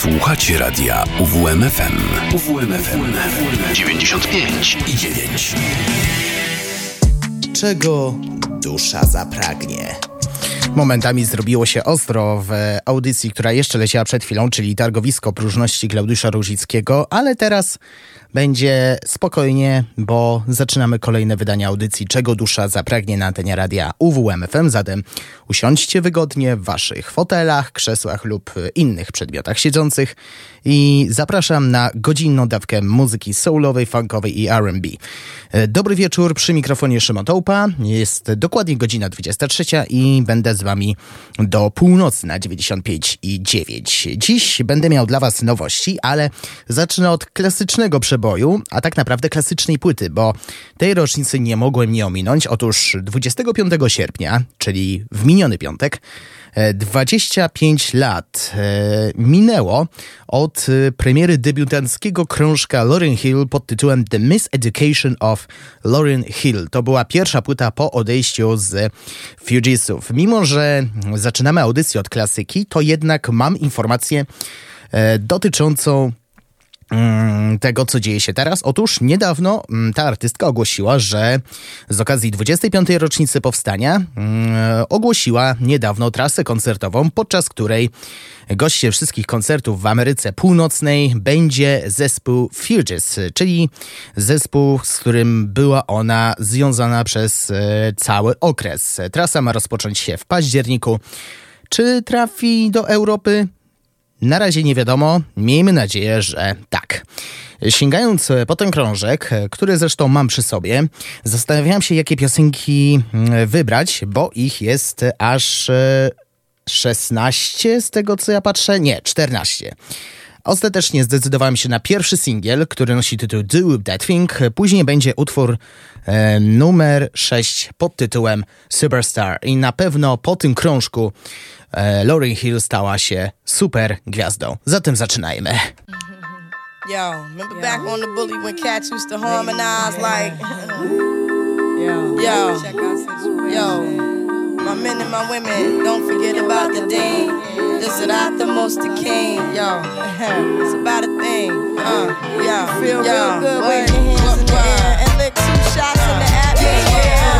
Słuchacie radia UWMFM. UWMFM 95 i 9. Czego dusza zapragnie? Momentami zrobiło się ostro w audycji, która jeszcze leciała przed chwilą, czyli targowisko próżności Klaudysza Różickiego, ale teraz będzie spokojnie, bo zaczynamy kolejne wydanie audycji Czego dusza zapragnie na antenie radia UWMFM. Zatem usiądźcie wygodnie w waszych fotelach, krzesłach lub innych przedmiotach siedzących i zapraszam na godzinną dawkę muzyki soulowej, funkowej i R&B. Dobry wieczór, przy mikrofonie Szymon Tołpa. Jest dokładnie godzina 23 i będę z wami do północy na 95 i 9. Dziś będę miał dla was nowości, ale zacznę od klasycznego przeboju przeboju, a tak naprawdę klasycznej płyty, bo tej rocznicy nie mogłem nie ominąć. Otóż 25 sierpnia, czyli w miniony piątek, 25 e, lat e, minęło od e, premiery debiutanckiego krążka Lauryn Hill pod tytułem The Miseducation of Lauryn Hill. To była pierwsza płyta po odejściu z Fugeesów. Mimo, że zaczynamy audycję od klasyki, to jednak mam informację dotyczącą tego, co dzieje się teraz. Otóż niedawno mm, ta artystka ogłosiła, że z okazji 25. rocznicy powstania mm, ogłosiła niedawno trasę koncertową, podczas której gościem wszystkich koncertów w Ameryce Północnej będzie zespół Fugees, czyli zespół, z którym była ona związana przez e, cały okres. Trasa ma rozpocząć się w październiku. Czy trafi do Europy? Na razie nie wiadomo, miejmy nadzieję, że tak. Sięgając po ten krążek, który zresztą mam przy sobie, zastanawiałem się, jakie piosenki mm, wybrać, bo ich jest aż 16 e, z tego co ja patrzę. Nie, 14. Ostatecznie zdecydowałem się na pierwszy singiel, który nosi tytuł Do That Thing. Później będzie utwór e, numer 6 pod tytułem Superstar. I na pewno po tym krążku e, Lauryn Hill stała się super gwiazdą. Zatem zaczynajmy. Yo, remember Yo. back on the bully when cats used to harmonize like Yo, yo, yo, my men and my women, don't forget about the dean. This is not the most the king, yo. it's about a thing, uh, yo, feel yo, real good, wave your hands in the air and lick two shots in the atmosphere.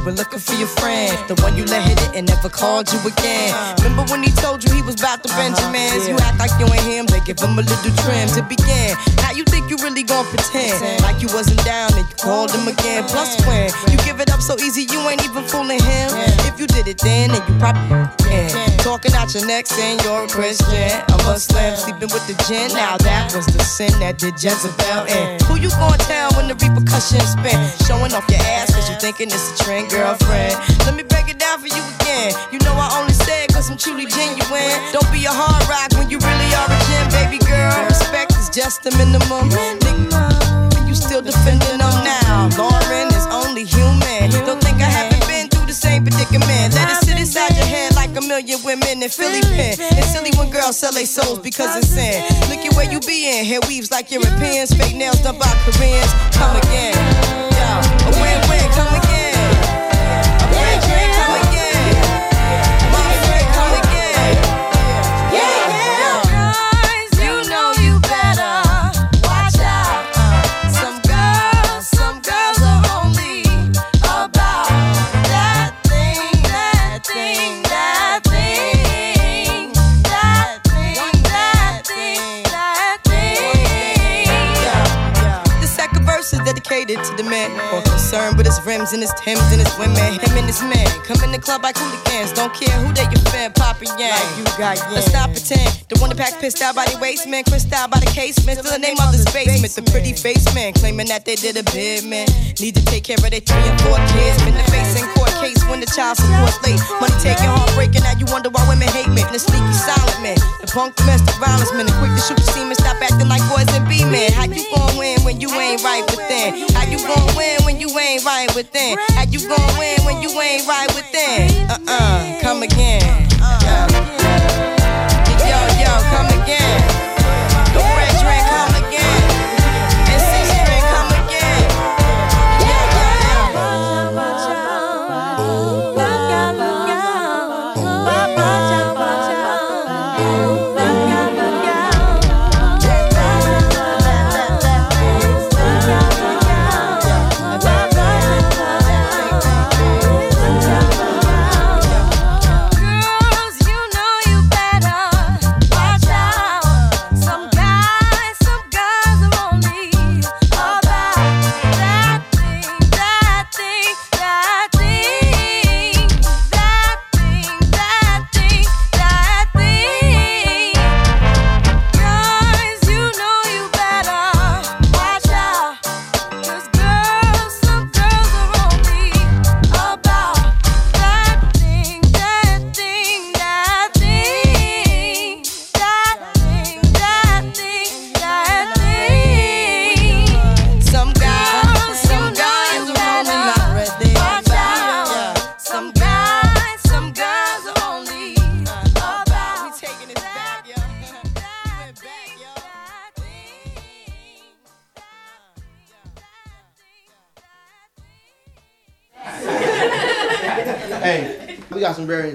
You were looking for your friend. The one you let hit it and never called you again. Remember when he told you he was about to uh-huh, Benjamins? You act like you ain't him, they give him a little trim to begin. Now you think you really gon' pretend like you wasn't down and you called him again. Plus when you give it up so easy, you ain't even fooling him. If you did it then, then you probably can. Talking out your neck saying you're a Christian, a Muslim, sleeping with the gin. Now that was the sin that did Jezebel in. Who you gonna tell when the repercussions spin? Showing off your ass cause you thinking it's a friend, girlfriend. Let me break it down for you again. You know I only say it cause I'm truly genuine. Don't be a hard rock when you really are a gem, baby girl. Respect is just the minimum. Nigga, you still defending them now. Lauren is only human. Don't think I haven't been through the same predicament. Let it sit inside your head like a million women in Philly pen. It's silly when girls sell their souls because it's sin. Look at where you be in. Hair weaves like Europeans. Fake nails done by Koreans. Come again. Yo, and his Timbs and his women. Him and his man come in the club like hooligans. Don't care who they your fan, Papa Yang. Like you got yeah. Let's stop pretend. The one that pack pissed out by the waist man, crissed out by the casement. Still the name of the basement. The pretty face man claiming that they did a bid man. Need to take care of their three and four kids. Been the face in court case when the child support late. Money taking, heartbreaking. Now you wonder why women hate me. The sneaky silent man, the punk domestic violence man, the quick to shoot the semen. Stop acting like boys and be men. How you gon' win when you ain't right within? How you gon' win when you ain't right within? How you gon' win when you ain't right within? Uh-uh, come again. Uh.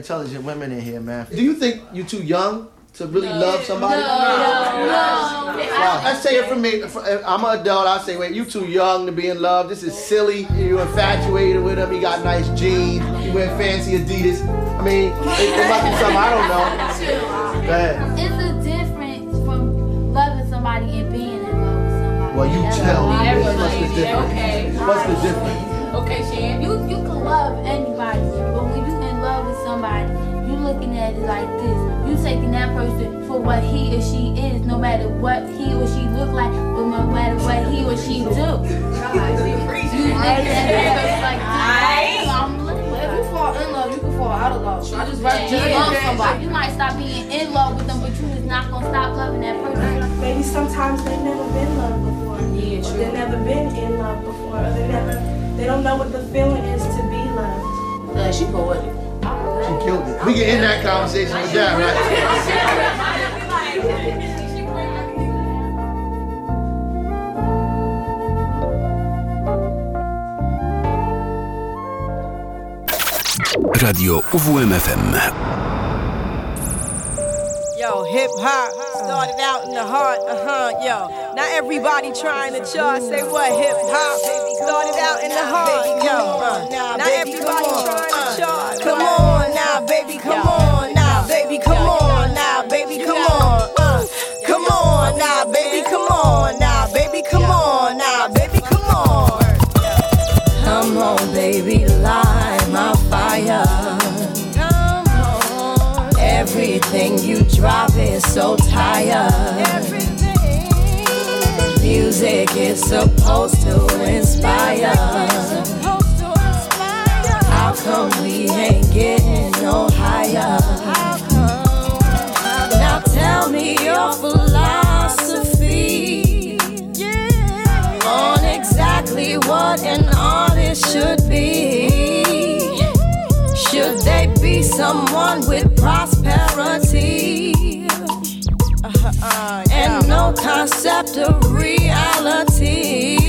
Intelligent women in here, man. Do you think you're too young to really love somebody? No, no, no. Wow. Let's say it for me. Uh, I'm an adult. I say, wait, you too young to be in love. This is silly. You're infatuated with him. He got nice jeans. He wear fancy Adidas. I mean, it, it must be something I don't know. Go ahead. It's a difference from loving somebody and being in love with somebody. Well, you tell me. What's the difference? Okay. What's the difference? Okay, Shan. You you can love anybody, looking at it like this. You taking that person for what he or she is, no matter what he or she look like, but no matter what he or she do. you looking at that like If you fall in love, you can fall out of love. I just, right, just love somebody. You might stop being in love with them, but you is not gonna stop loving that person. Maybe sometimes they've never been loved before. Yeah, true. Or They've never been in love before, or they never, they don't know what the feeling is to be loved. Yeah, she poetic. She killed it. We can end that conversation with that, right? Radio UWMFM. Yo, hip hop started out in the heart, uh huh, yo. Not everybody trying to chart, say what hip hop started out in the heart, yo. Now everybody trying to chart. Uh. Come on now, baby, come on now, baby, come on now, baby, come on. Come on now, baby, come on now, baby, come on now, baby, come on. Come on, baby, light my fire. Everything you drop is so tired. Music is supposed to inspire. How come we ain't getting no higher? Now tell me your philosophy on exactly what an artist should be. Should they be someone with prosperity concept of reality?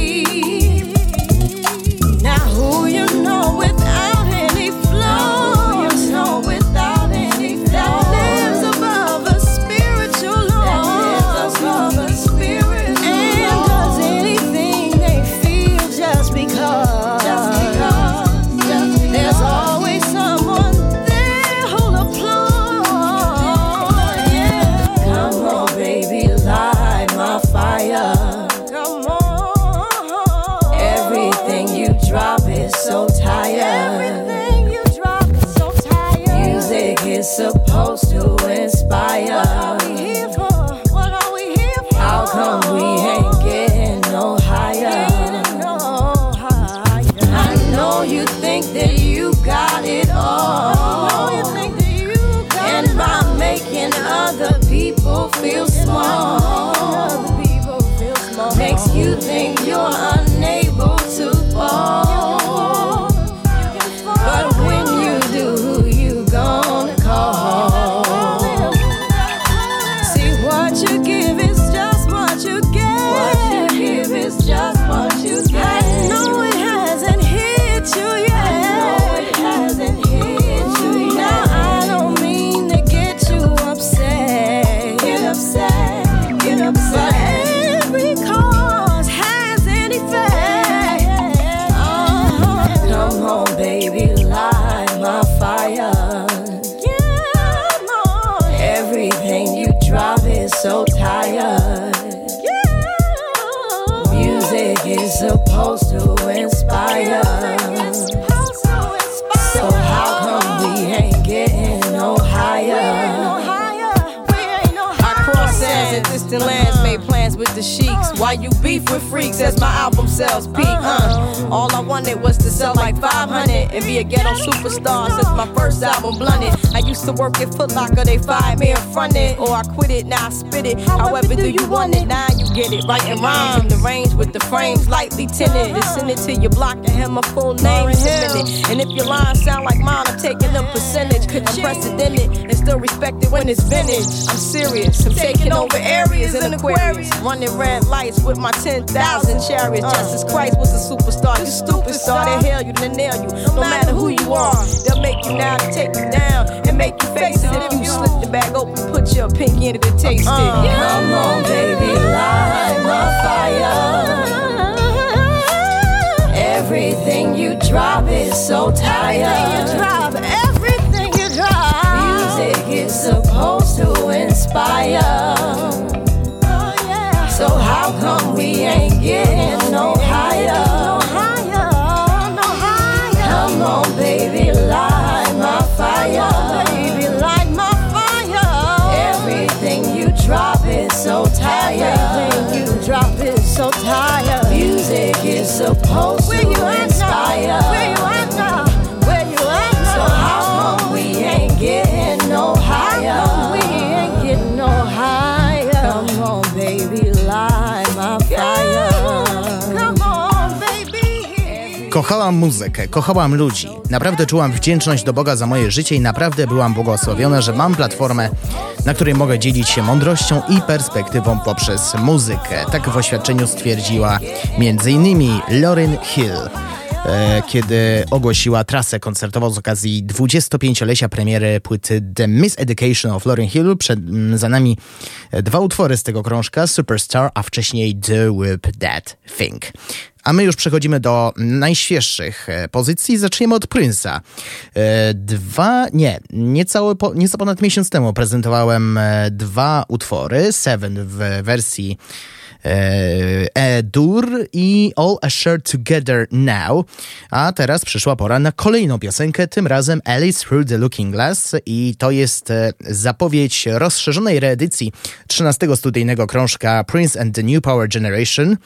With freaks as my album sells peak, huh? All I wanted was to sell like 500 and be a ghetto superstar since my first album blunted. I used to work at Foot Locker, they fired me in front it, or I quit it, now I spit it. However, do you want it? Now you get it. right Writing rhymes, the range with the frames lightly tinted. And send it to your block and have my full name submitted. And if your lines sound like mine, I'm taking a percentage. Unprecedented and still respected when it's vintage. I'm serious, I'm taking over areas in Aquarius. Running red lights with my 10,000 chariots. Uh. Justice Christ was a superstar. You stupid star, they hail you, they nail you. No matter who you are, they'll make you now to take you down and make you face it. If you slip the bag open, put your pinky in it and taste it. Uh, come on, baby, light my fire. Everything you drop is so tired. Everything you drop, everything you drop. Music is supposed to inspire. Oh, yeah. So how come we ain't getting no so tired. Music is supposed Kochałam muzykę, kochałam ludzi. Naprawdę czułam wdzięczność do Boga za moje życie i naprawdę byłam błogosławiona, że mam platformę, na której mogę dzielić się mądrością i perspektywą poprzez muzykę. Tak w oświadczeniu stwierdziła m.in. Lauryn Hill e, kiedy ogłosiła trasę koncertową z okazji 25-lecia premiery płyty The Miseducation of Lauryn Hill. Przed, m, za nami dwa utwory z tego krążka, Superstar, a wcześniej The Whip That Thing. A my już przechodzimy do najświeższych e, pozycji. Zaczniemy od Prince'a. E, Dwa, nie, niecałe, po- nieco ponad miesiąc temu prezentowałem e, dwa utwory. Seven w wersji E-dur i All Assured Together Now. A teraz przyszła pora na kolejną piosenkę, tym razem Alice Through the Looking Glass i to jest e, zapowiedź rozszerzonej reedycji 13 studyjnego krążka Prince and the New Power Generation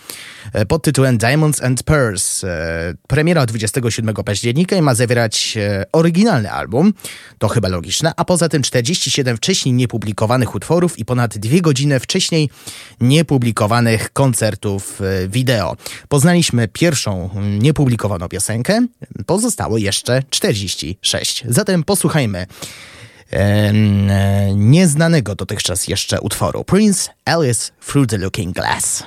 e, pod tytułem Diamonds and Pearls. E, Premiera 27 października i ma zawierać e, oryginalny album, to chyba logiczne, a poza tym 47 wcześniej niepublikowanych utworów i ponad dwie godziny wcześniej koncertów e, wideo. Poznaliśmy pierwszą mm, niepublikowaną piosenkę, pozostało jeszcze 46. Zatem posłuchajmy e, nieznanego dotychczas jeszcze utworu Prince Alice Through the Looking Glass.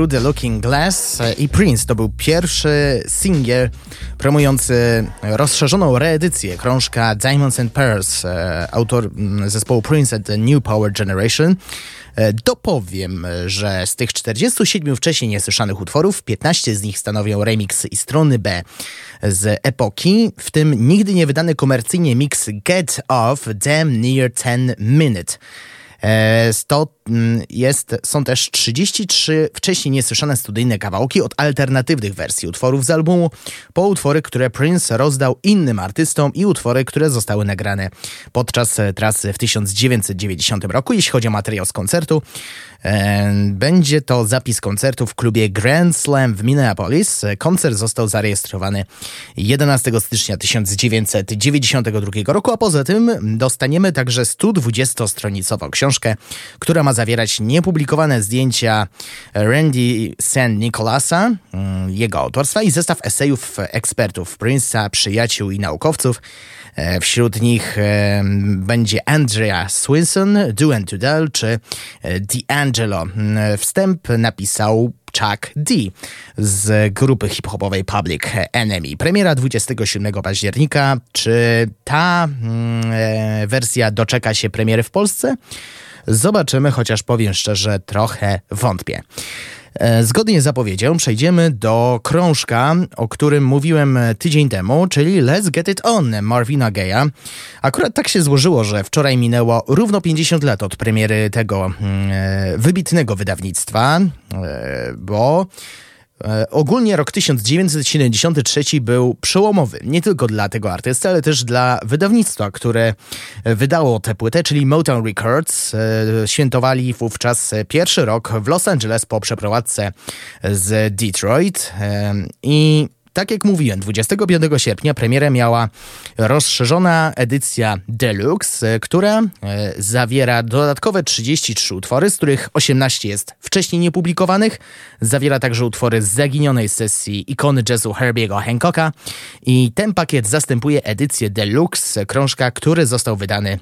Through the Looking Glass i Prince to był pierwszy singiel promujący rozszerzoną reedycję krążka Diamonds and Pearls, e, autor mm, zespołu Prince at the New Power Generation. E, dopowiem, że z tych 47 wcześniej niesłyszanych utworów 15 z nich stanowią remix i strony B z epoki, w tym nigdy nie wydany komercyjnie mix Get Off Damn Near 10 Minute. E, to jest, są też 33 wcześniej niesłyszane studyjne kawałki od alternatywnych wersji utworów z albumu, po utwory, które Prince rozdał innym artystom i utwory, które zostały nagrane podczas trasy w 1990 roku. Jeśli chodzi o materiał z koncertu, e, będzie to zapis koncertu w klubie Grand Slam w Minneapolis. Koncert został zarejestrowany 11 stycznia 1992 roku, a poza tym dostaniemy także 120-stronicową książkę książkę, która ma zawierać niepublikowane zdjęcia Randy St. Nicolasa, mm, jego autorstwa i zestaw esejów ekspertów Prince'a, przyjaciół i naukowców. E, wśród nich e, będzie Andrea Swinson, Do and To Del czy e, D'Angelo. Mm, wstęp napisał Chuck D z grupy hip-hopowej Public Enemy. Premiera 27 października. Czy ta mm, wersja doczeka się premiery w Polsce? Zobaczymy, chociaż powiem szczerze, trochę wątpię. E, zgodnie z zapowiedzią przejdziemy do krążka, o którym mówiłem tydzień temu, czyli Let's Get It On Marvina Gaya. Akurat tak się złożyło, że wczoraj minęło równo 50 lat od premiery tego mm, e, wybitnego wydawnictwa, e, bo ogólnie rok 1973 był przełomowy, nie tylko dla tego artysty, ale też dla wydawnictwa, które wydało tę płytę, czyli Motown Records. E, świętowali wówczas pierwszy rok w Los Angeles po przeprowadzce z Detroit e, i tak jak mówiłem, 25 sierpnia premierę miała rozszerzona edycja Deluxe, która e, zawiera dodatkowe 33 utwory, z których 18 jest wcześniej niepublikowanych. Zawiera także utwory z zaginionej sesji ikony jazzu Herbiego Hancocka i ten pakiet zastępuje edycję Deluxe, krążka, który został wydany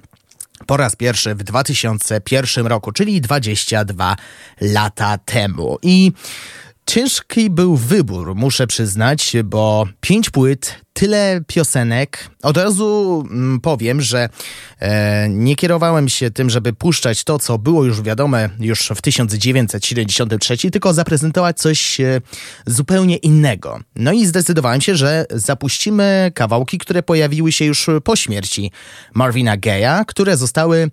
po raz pierwszy w 2001 roku, czyli 22 lata temu. I Ciężki był wybór, muszę przyznać, bo pięć płyt tyle piosenek. Od razu mm, powiem, że e, nie kierowałem się tym, żeby puszczać to, co było już wiadome już w 1973, tylko zaprezentować coś e, zupełnie innego. No i zdecydowałem się, że zapuścimy kawałki, które pojawiły się już po śmierci Marvina Gaya, które zostały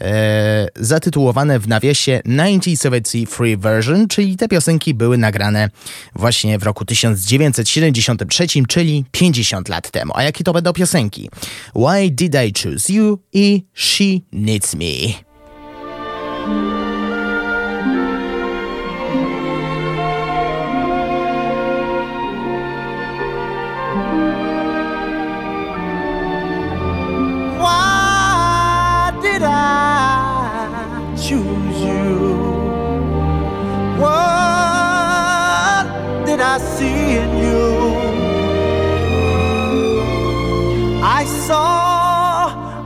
e, zatytułowane w nawiasie 1973 version, czyli te piosenki były nagrane właśnie w roku 1973, czyli 50 50 lat temu. A jakie to będą piosenki? Why Did I Choose You i She Needs Me. choose you? What did I see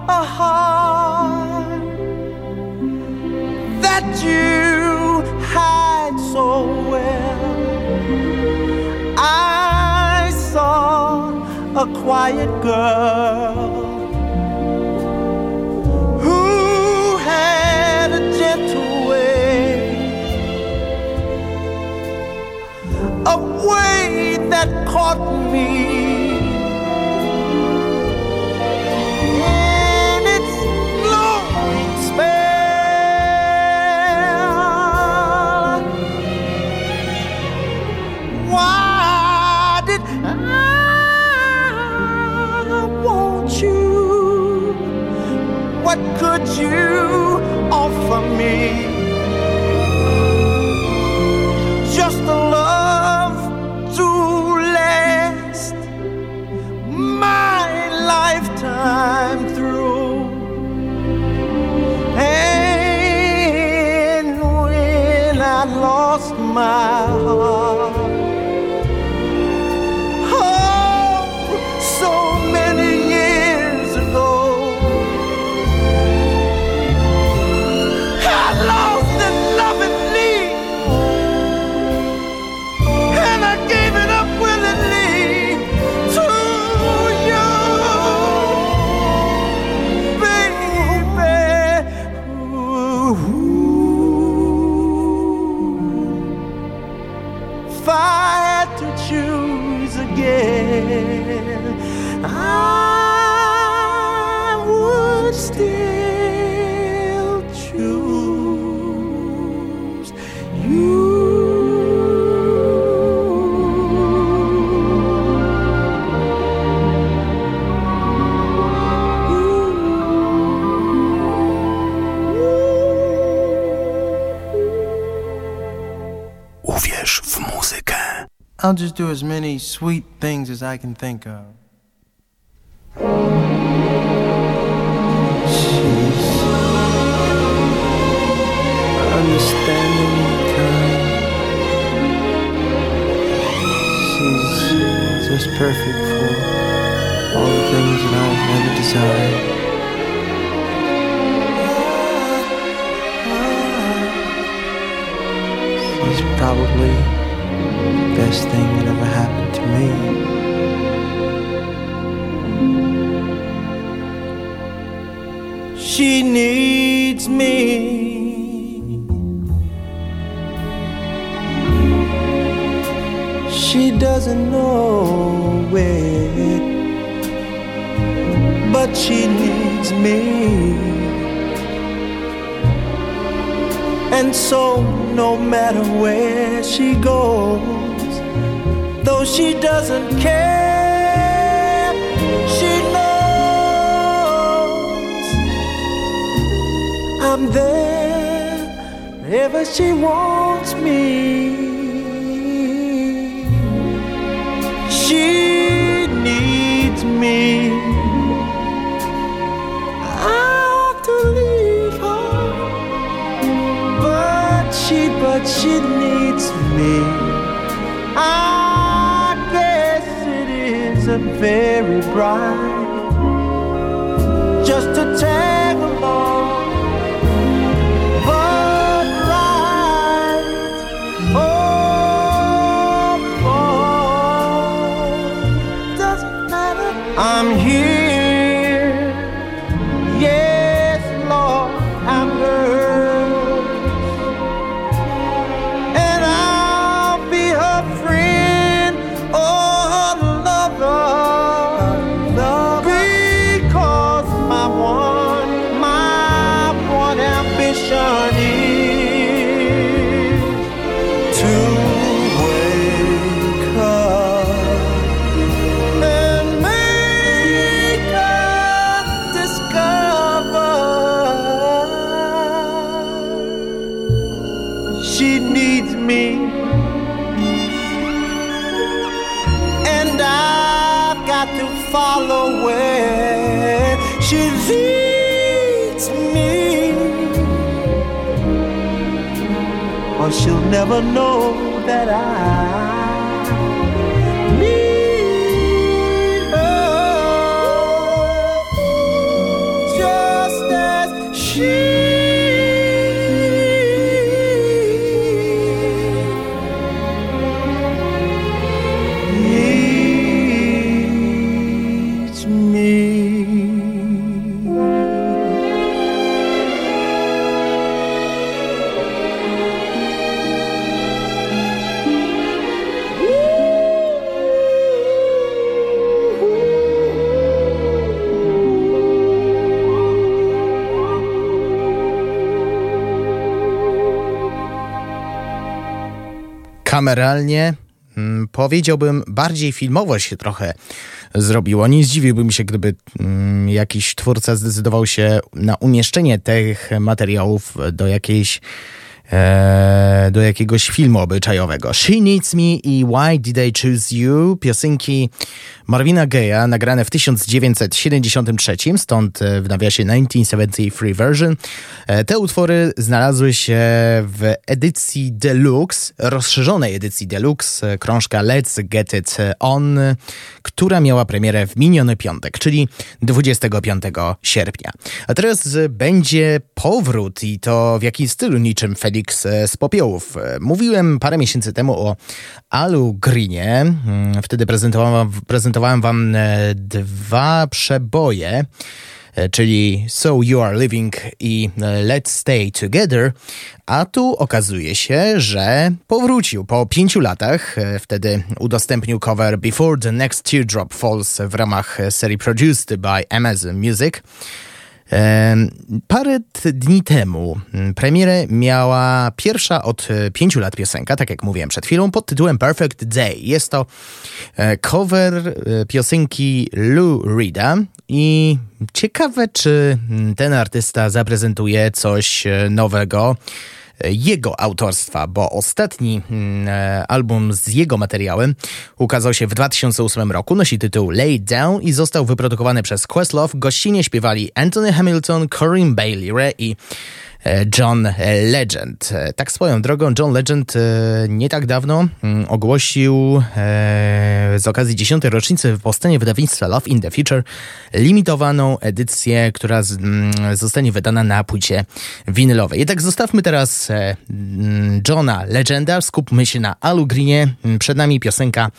a heart that you so well. I saw a quiet girl who had a gentle way, a way that caught me. Could you offer me? Just a love to last my lifetime through. And when I lost my heart. I'll just do as many sweet things as I can think of. And so, no matter where she goes, though she doesn't care, she knows I'm there wherever she wants me. She needs me. She, she needs me. I guess it isn't very bright just to tag never know that I. kameralnie mm, powiedziałbym bardziej filmowo się trochę zrobiło. Nie zdziwiłbym się, gdyby mm, jakiś twórca zdecydował się na umieszczenie tych materiałów do jakiejś e, do jakiegoś filmu obyczajowego. She Needs Me i Why Did I Choose You? Piosenki Marvina Gaye'a, nagrane w 1973, stąd e, w nawiasie 1973 version. E, Te utwory znalazły się w edycji deluxe, rozszerzonej edycji deluxe, krążka Let's Get It On, która miała premierę w miniony piątek, czyli 25 sierpnia. A teraz będzie powrót i to w jakim stylu niczym Felix e, z popiołów. E, Mówiłem parę miesięcy temu o Alu Greenie. Mm, Wtedy prezentowałem, prezentowałem wam e, dwa przeboje czyli So You Are Living i Let's Stay Together, a tu okazuje się, że powrócił po pięciu latach. Wtedy udostępnił cover Before the Next Teardrop Falls w ramach serii Produced by Amazon Music. Parę dni temu mm, premierę miała pierwsza od e, pięciu lat piosenka, tak jak mówiłem przed chwilą, pod tytułem Perfect Day. Jest to e, cover e, piosenki Lou Reeda i ciekawe, czy mm, ten artysta zaprezentuje coś nowego jego autorstwa, bo ostatni mm, e, album z jego materiałem ukazał się w 2008 roku, nosi tytuł Lay Down i został wyprodukowany przez Questlove. Gościnnie śpiewali Anthony Hamilton, Corinne Bailey i John Legend. E, tak swoją drogą, John Legend e, nie tak dawno mm, ogłosił z okazji 10. rocznicy powstania wydawnictwa Love in the Future limitowaną edycję, która mm, zostanie wydana na płycie winylowej. Jednak zostawmy teraz mm, Johna Legenda, skupmy się na Alu Greenie. Przed nami piosenka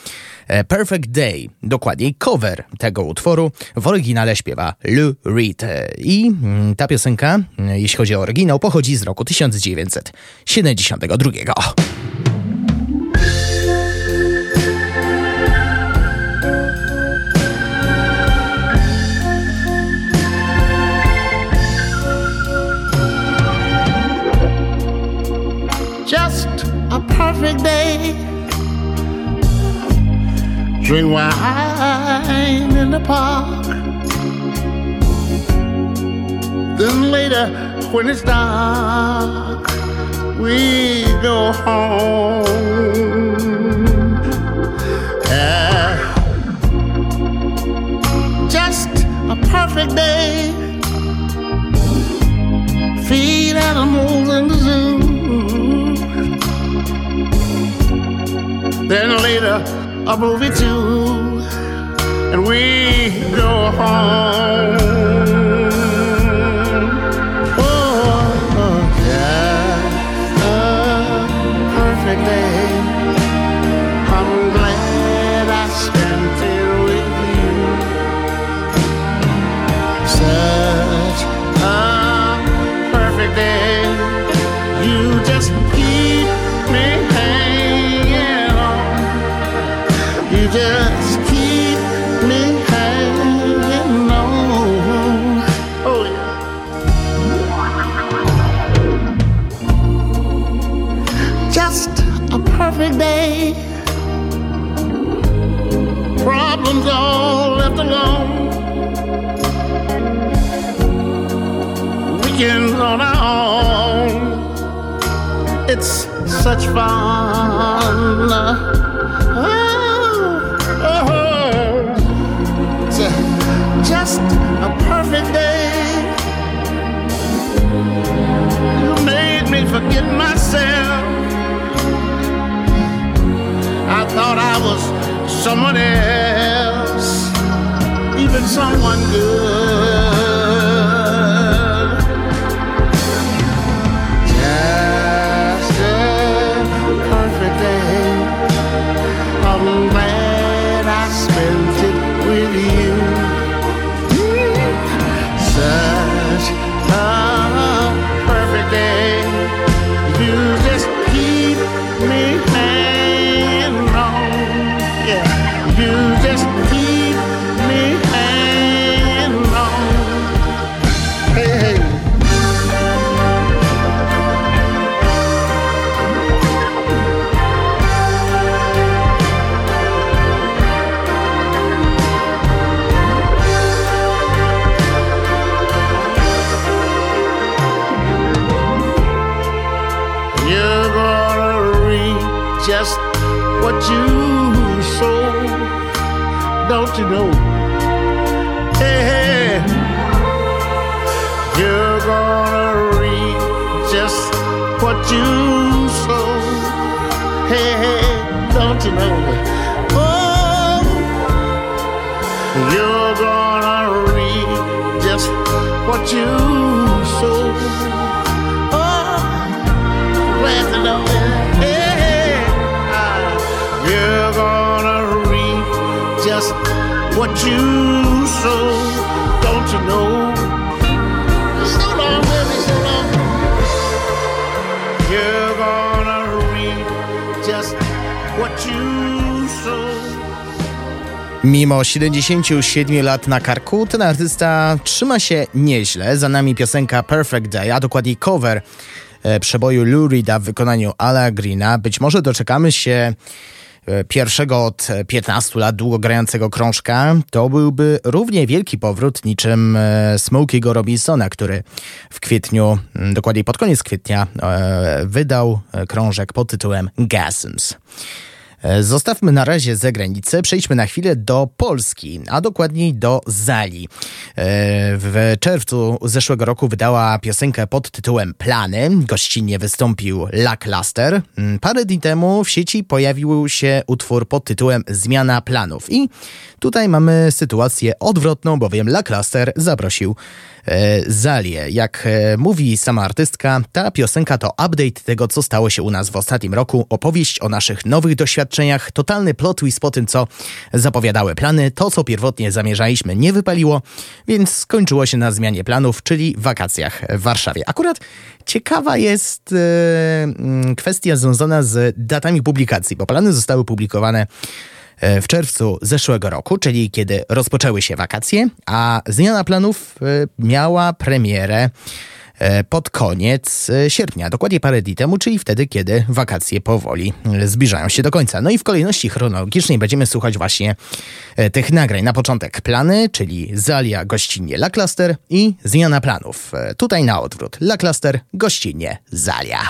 E, Perfect Day, dokładniej cover tego utworu. W oryginale śpiewa Lou Reed. E, I mm, ta piosenka, mm, jeśli chodzi o oryginał, pochodzi z roku 1972. Drink wine in the park. Then later, when it's dark, we go home. Yeah. Just a perfect day. Feed animals in the zoo. Then later, a movie too, and we go home. Such fun. Oh, oh, oh. just a perfect day. You made me forget myself. I thought I was someone else, even someone good. Don't you know? Hey, you're gonna reap just what you sow. Hey, hey, don't you know? Oh, you're gonna reap just what you Mimo 77 lat na karku, ten artysta trzyma się nieźle. Za nami piosenka Perfect Day, a dokładniej cover e, przeboju Lurida w wykonaniu Ala Greena. Być może doczekamy się pierwszego od 15 lat długo grającego krążka, to byłby równie wielki powrót niczym e, Smokey'ego Robinsona, który w kwietniu, dokładniej pod koniec kwietnia, wydał krążek pod tytułem Gasms. E, zostawmy na razie zagranicę, przejdźmy na chwilę do Polski, a dokładniej do Zali. E, w czerwcu zeszłego roku wydała piosenkę pod tytułem Plany. Gościnnie wystąpił Lackluster. Mm, parę dni temu w sieci pojawił się utwór pod tytułem Zmiana planów. I tutaj mamy sytuację odwrotną, bowiem Lackluster zaprosił E, Zalie. Jak mówi sama artystka, ta piosenka to update tego, co stało się u nas w ostatnim roku, opowieść o naszych nowych doświadczeniach, totalny plot twist po tym, co zapowiadały plany. To, co pierwotnie zamierzaliśmy, nie wypaliło, więc skończyło się na zmianie planów, czyli wakacjach w Warszawie. Akurat ciekawa jest e, kwestia związana z datami publikacji, bo plany zostały publikowane E, w czerwcu zeszłego roku, czyli kiedy rozpoczęły się wakacje, a zmiana planów e, miała premierę pod koniec sierpnia, dokładnie parę dni temu, czyli wtedy, kiedy wakacje powoli zbliżają się do końca. No i w kolejności chronologicznej będziemy słuchać właśnie tych nagrań. Na początek plany, czyli Zalia gościnnie La Cluster i zmiana planów. Tutaj na odwrót. La Cluster gościnnie Zalia.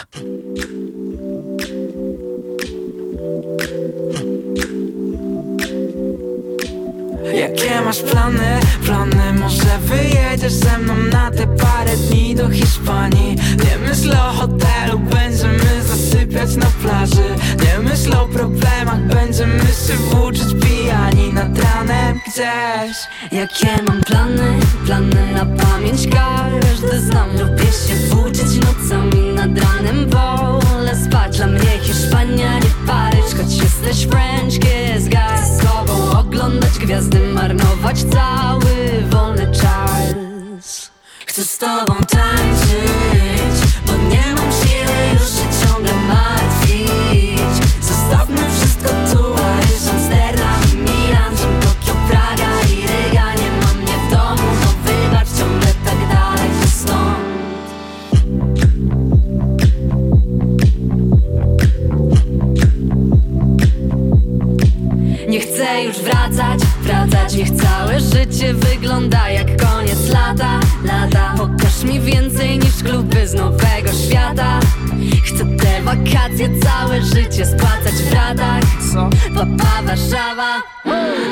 Jakie masz plany? Plany może wyjedziesz ze mną na te parę dni do Hiszpanii Nie myśl o hotelu, będziemy zasypiać na plaży. Nie myśl o problemach, będziemy się włóczyć pijani nad ranem gdzieś. Jakie mam plany? Plany na pamięć każdy znam Lubię się włóczyć nocami nad ranem. Wolę spać, dla mnie Hiszpania nie Paryż Choć jesteś French kiss guy. Z tobą oglądać gwiazdy marnować cały wolny czas. Chcę z tobą tańczyć, bo nie mam siły już Nie chcę już wracać, wracać Niech całe życie wygląda jak koniec lata. Pokaż mi więcej niż kluby z nowego świata Chcę te wakacje, całe życie spłacać w ratach Co? Papa Warszawa.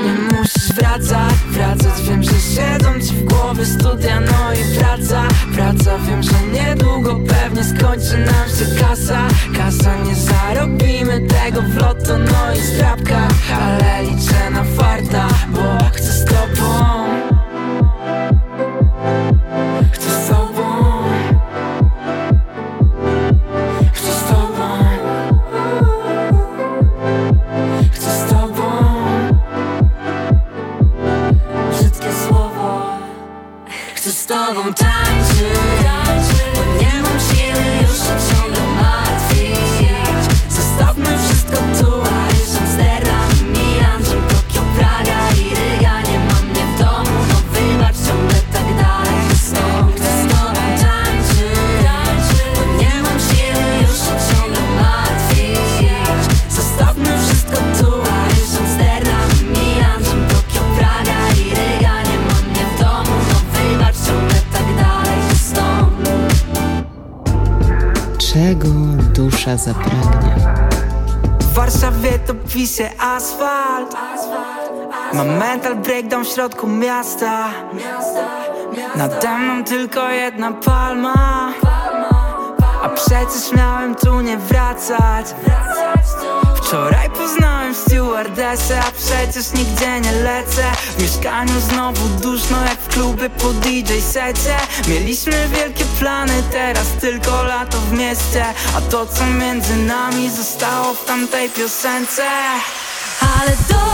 Nie musisz wracać, wracać Wiem, że siedzą ci w głowie studia, no i praca. Praca, wiem, że niedługo pewnie skończy nam się kasa. Kasa, nie zarobimy tego w loto, no i strapka. Ale liczę na farta, bo chcę z tobą środku miasta. Nade mną tylko jedna palma. A przecież miałem tu nie wracać. Wczoraj poznałem stewardessę A przecież nigdzie nie lecę. W mieszkaniu znowu duszno jak w klubie po DJ secie. Mieliśmy wielkie plany, teraz tylko lato w mieście. A to co między nami zostało w tamtej piosence. Ale dobrze,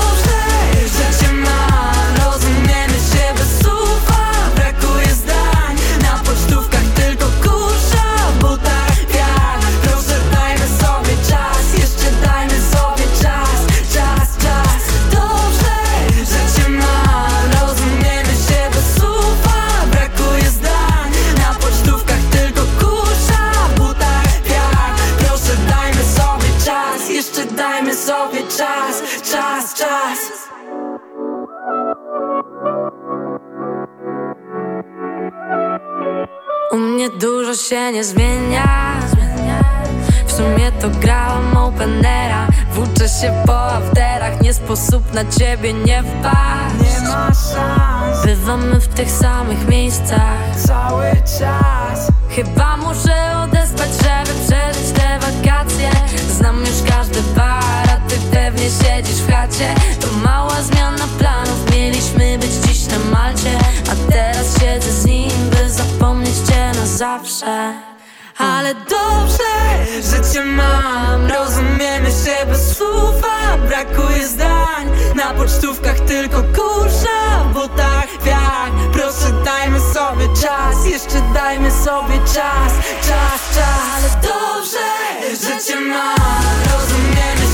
się nie zmienia. W sumie to grałam openera. Włóczę się po afterach Nie sposób na ciebie nie wpaść. Nie ma szans. Bywamy w tych samych miejscach. Cały czas. Chyba muszę odespać, żeby przeżyć te wakacje. Znam już każdy bar, a ty pewnie siedzisz w chacie. To mała zmiana planów, mieliśmy być dziś na Malcie. A teraz siedzę z nim, by zapomnieć cię na zawsze ale dobrze, że cię mam. Rozumiemy się bez słów, a brakuje zdań. Na pocztówkach tylko kurza, bo tak wiak Proszę dajmy sobie czas, jeszcze dajmy sobie czas Czas, czas, ale dobrze, że cię mam. Rozumiemy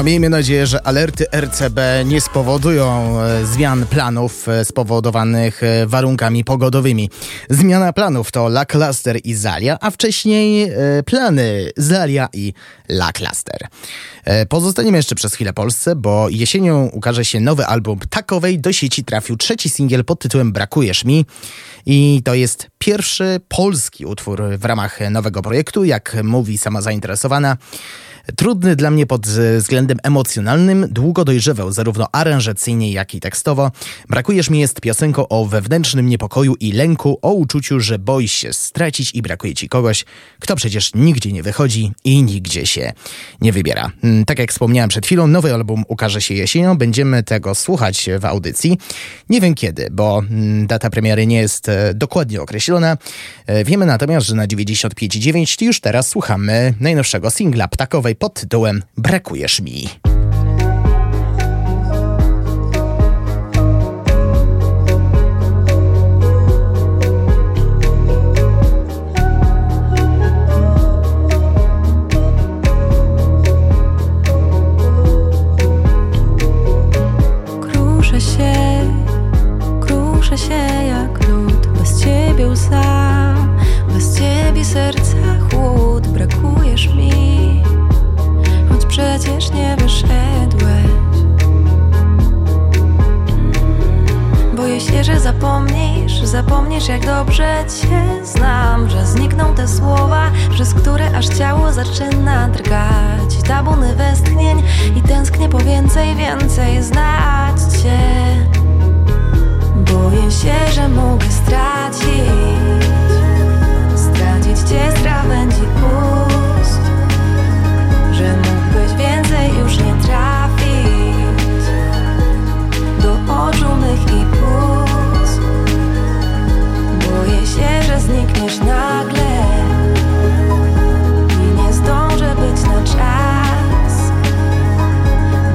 No miejmy nadzieję, że alerty RCB nie spowodują e, zmian planów e, spowodowanych e, warunkami pogodowymi. Zmiana planów to La Cluster i Zalia, a wcześniej plany Zalia i La Cluster. E, Pozostaniemy jeszcze przez chwilę Polsce, bo jesienią ukaże się nowy album Takowej. Do sieci trafił trzeci singiel pod tytułem Brakujesz mi. I to jest pierwszy polski utwór w ramach nowego projektu, jak mówi sama zainteresowana. Trudny dla mnie pod względem emocjonalnym, długo dojrzewał zarówno aranżacyjnie, jak i tekstowo. Brakujesz mi jest piosenką o wewnętrznym niepokoju i lęku, o uczuciu, że boisz się stracić i brakuje ci kogoś, kto przecież nigdzie nie wychodzi i nigdzie się nie wybiera. Mm, Tak jak wspomniałem przed chwilą, nowy album ukaże się jesienią, będziemy tego słuchać w audycji. Nie wiem kiedy, bo mm, data premiery nie jest e, dokładnie określona. E, Wiemy natomiast, że na 95,9 już teraz słuchamy najnowszego singla ptakowej pod tytułem Brakujesz mi. Zapomnisz jak dobrze cię znam Że znikną te słowa, przez które aż ciało zaczyna drgać. Tabuny westchnień i tęsknię po więcej, więcej znać cię. Boję się, że mogę stracić Stracić cię z krawędzi ust Że mógłbyś więcej już nie trafić Do oczu mych i Boję się, że znikniesz nagle I nie zdążę być na czas.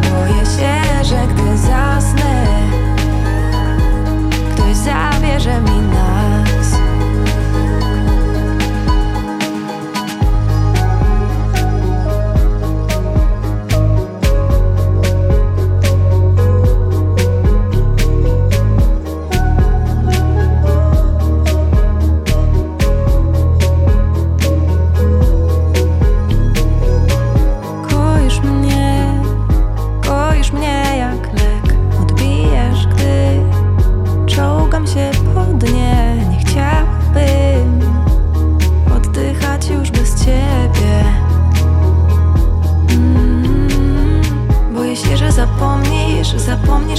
Boję się, że gdy zasnę Ktoś zabierze mi nas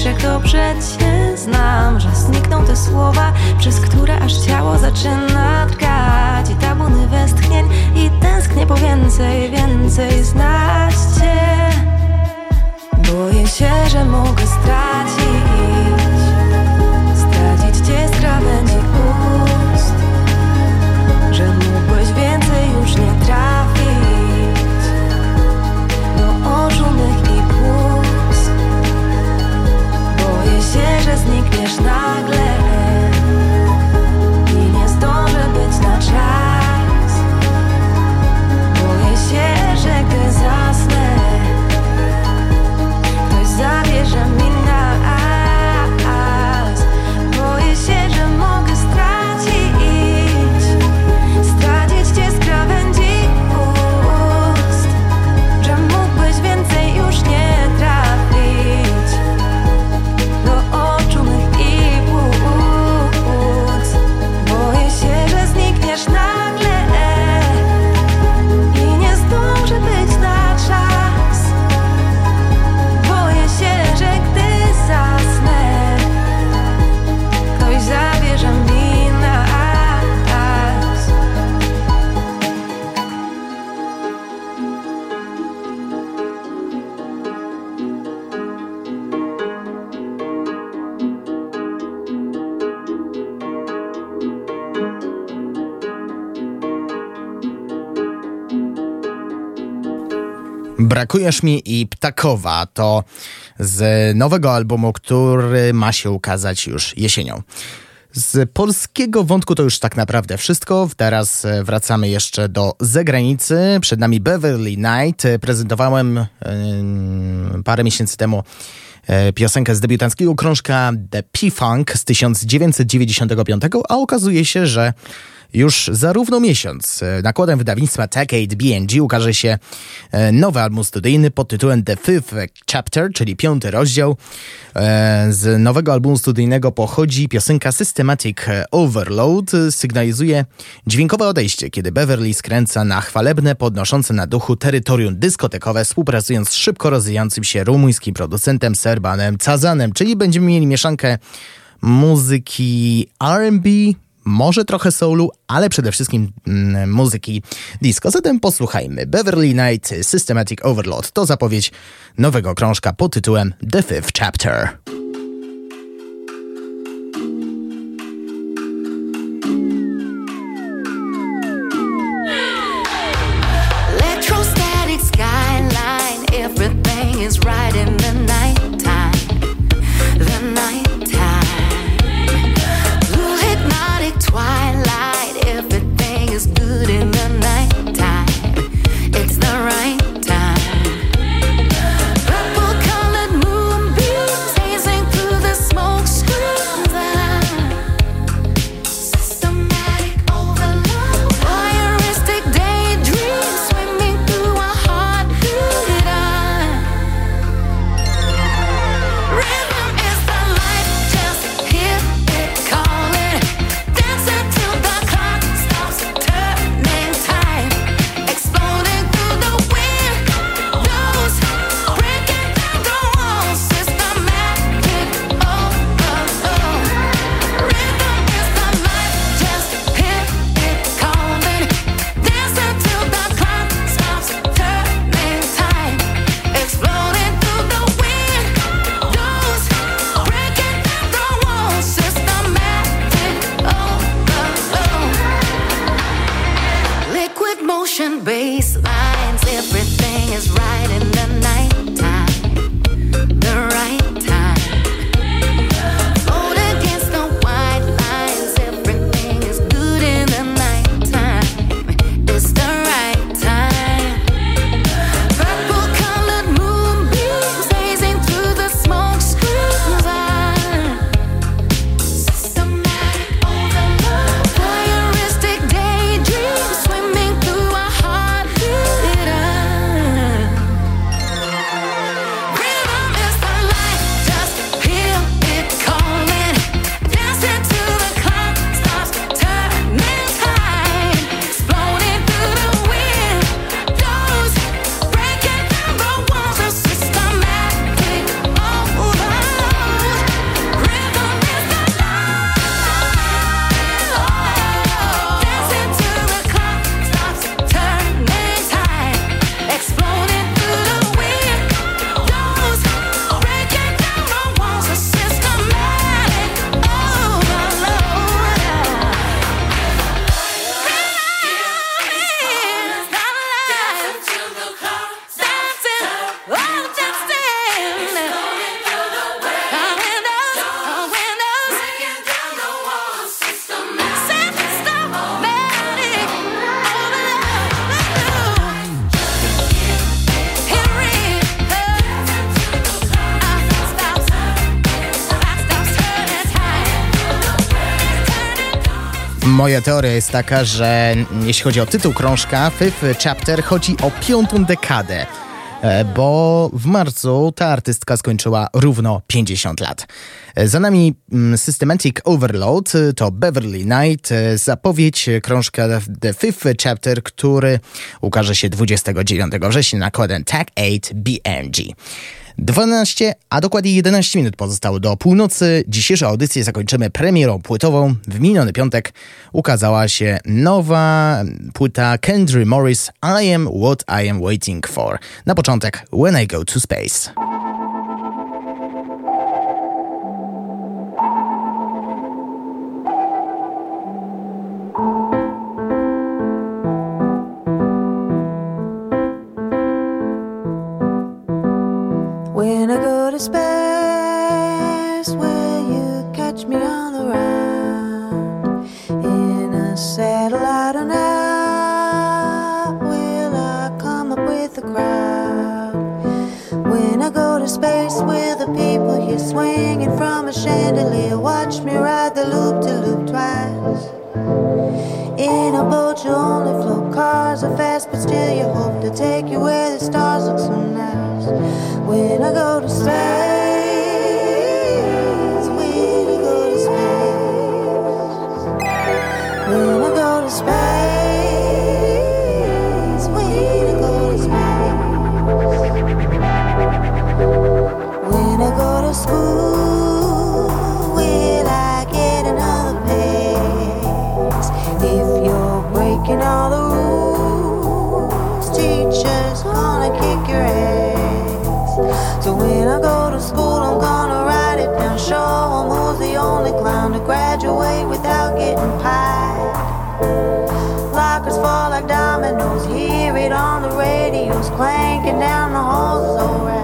jak dobrze cię znam Że znikną te słowa, przez które aż ciało zaczyna drgać I tabuny westchnień i tęsknię po więcej, więcej znać cię. Boję się, że mogę stracić Stracić cię z krawędzi Brakujesz mi i Ptakowa to z nowego albumu, który ma się ukazać już jesienią. Z polskiego wątku to już tak naprawdę wszystko. Teraz e, wracamy jeszcze do zagranicy. Przed nami Beverly Knight. Prezentowałem yy, parę miesięcy temu e, piosenkę z debiutanckiego krążka The P-Funk z 1995, a okazuje się, że już za równo miesiąc e, nakładem wydawnictwa 8 BNG ukaże się e, nowy album studyjny pod tytułem The Fifth Chapter, czyli piąty rozdział. E, z nowego albumu studyjnego pochodzi piosenka Systematic Overload. Sygnalizuje dźwiękowe odejście, kiedy Beverly skręca na chwalebne, podnoszące na duchu terytorium dyskotekowe, współpracując z szybko rozwijającym się rumuńskim producentem Serbanem Cazanem, czyli będziemy mieli mieszankę muzyki R&B, może trochę soulu, ale przede wszystkim mm, muzyki disco. Zatem posłuchajmy. Beverly Night Systematic Overload to zapowiedź nowego krążka pod tytułem The Fifth Chapter. ocean base moja teoria jest taka, że jeśli chodzi o tytuł krążka, Fifth Chapter chodzi o piątą dekadę e, bo w marcu ta artystka skończyła równo 50 lat. E, za nami mm, Systematic Overload to Beverly Knight, e, zapowiedź krążka The Fifth Chapter, który ukaże się 29 września nakładem Tag 8 BMG. 12, a dokładnie 11 minut pozostało do północy. Dzisiejszą audycję zakończymy premierą płytową. W miniony piątek ukazała się nowa płyta Kendry Morris I Am What I Am Waiting For. Na początek When I Go to Space. To space, will you catch me on the ground? In a satellite or not? Will I come up with a crowd? When I go to space, will the people here swinging from a chandelier watch me ride the loop to loop twice? In a boat, you only. Cars are fast, but still you hope to take you where the stars look so nice. When I go to space, when I go to space, when I go to space, when I go to space, when I go to school, dominoes. Hear it on the radios, clanking down the halls. It's alright.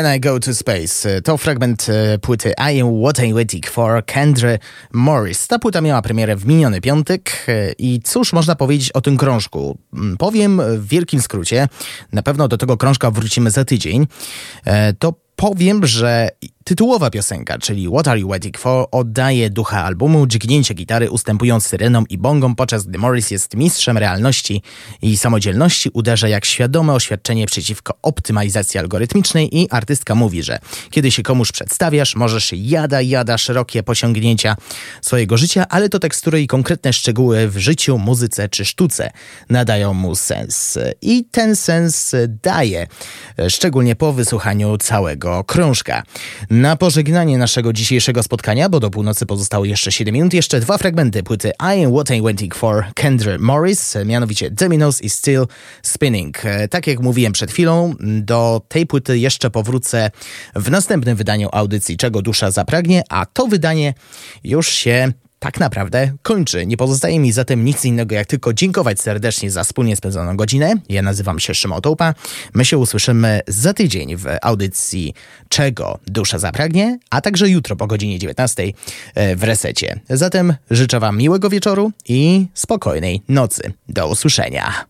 When I Go to Space to fragment e, płyty I Am What I'm Waiting For Kendra Morris. Ta płyta miała premierę w miniony piątek e, i cóż można powiedzieć o tym krążku? Mm, Powiem w wielkim skrócie, na pewno do tego krążka wrócimy za tydzień. E, To powiem, że tytułowa piosenka, czyli What Are You Waiting For, oddaje ducha albumu, dźgnięcie gitary ustępując syrenom i bongom, podczas gdy Morris jest mistrzem realności i samodzielności, uderza jak świadome oświadczenie przeciwko optymalizacji algorytmicznej i artystka mówi, że kiedy się komuś przedstawiasz, możesz jada, jada szerokie posiągnięcia swojego życia, ale to tekstury i konkretne szczegóły w życiu, muzyce czy sztuce nadają mu sens. I ten sens daje, szczególnie po wysłuchaniu całego krążka. Na pożegnanie naszego dzisiejszego spotkania, bo do północy pozostało jeszcze 7 minut, jeszcze dwa fragmenty płyty I Am What I'm Waiting For Kendra Morris, mianowicie Dominoes i Still Spinning. E, Tak jak mówiłem przed chwilą, do tej płyty jeszcze powrócę w następnym wydaniu audycji Czego Dusza Zapragnie, a to wydanie już się tak naprawdę kończy. Nie pozostaje mi zatem nic innego, jak tylko dziękować serdecznie za wspólnie spędzoną godzinę. Ja nazywam się Szymon Tołpa. My się usłyszymy za tydzień w audycji Czego Dusza Zapragnie, a także jutro po godzinie 19 w resecie. Zatem życzę Wam miłego wieczoru i spokojnej nocy. Do usłyszenia.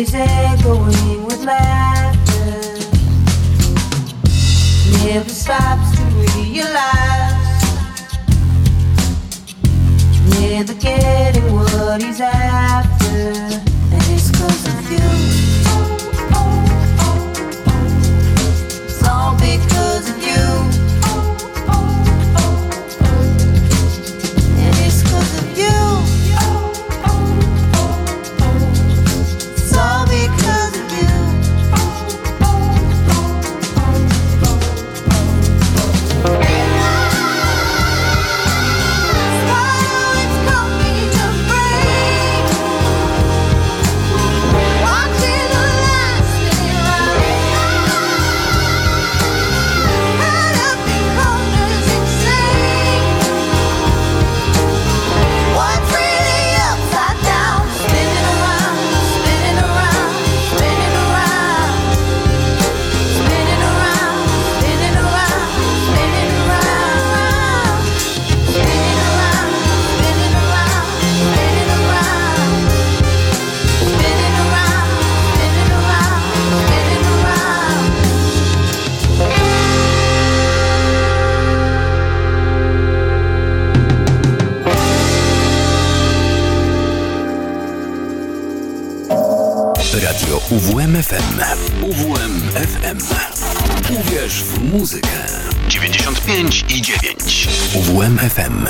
Is echoing with laughter. Never stops to realize. Never getting what he's after. UWMFM. UWMFM. Uwierz w muzykę. 95 i 9. UWMFM.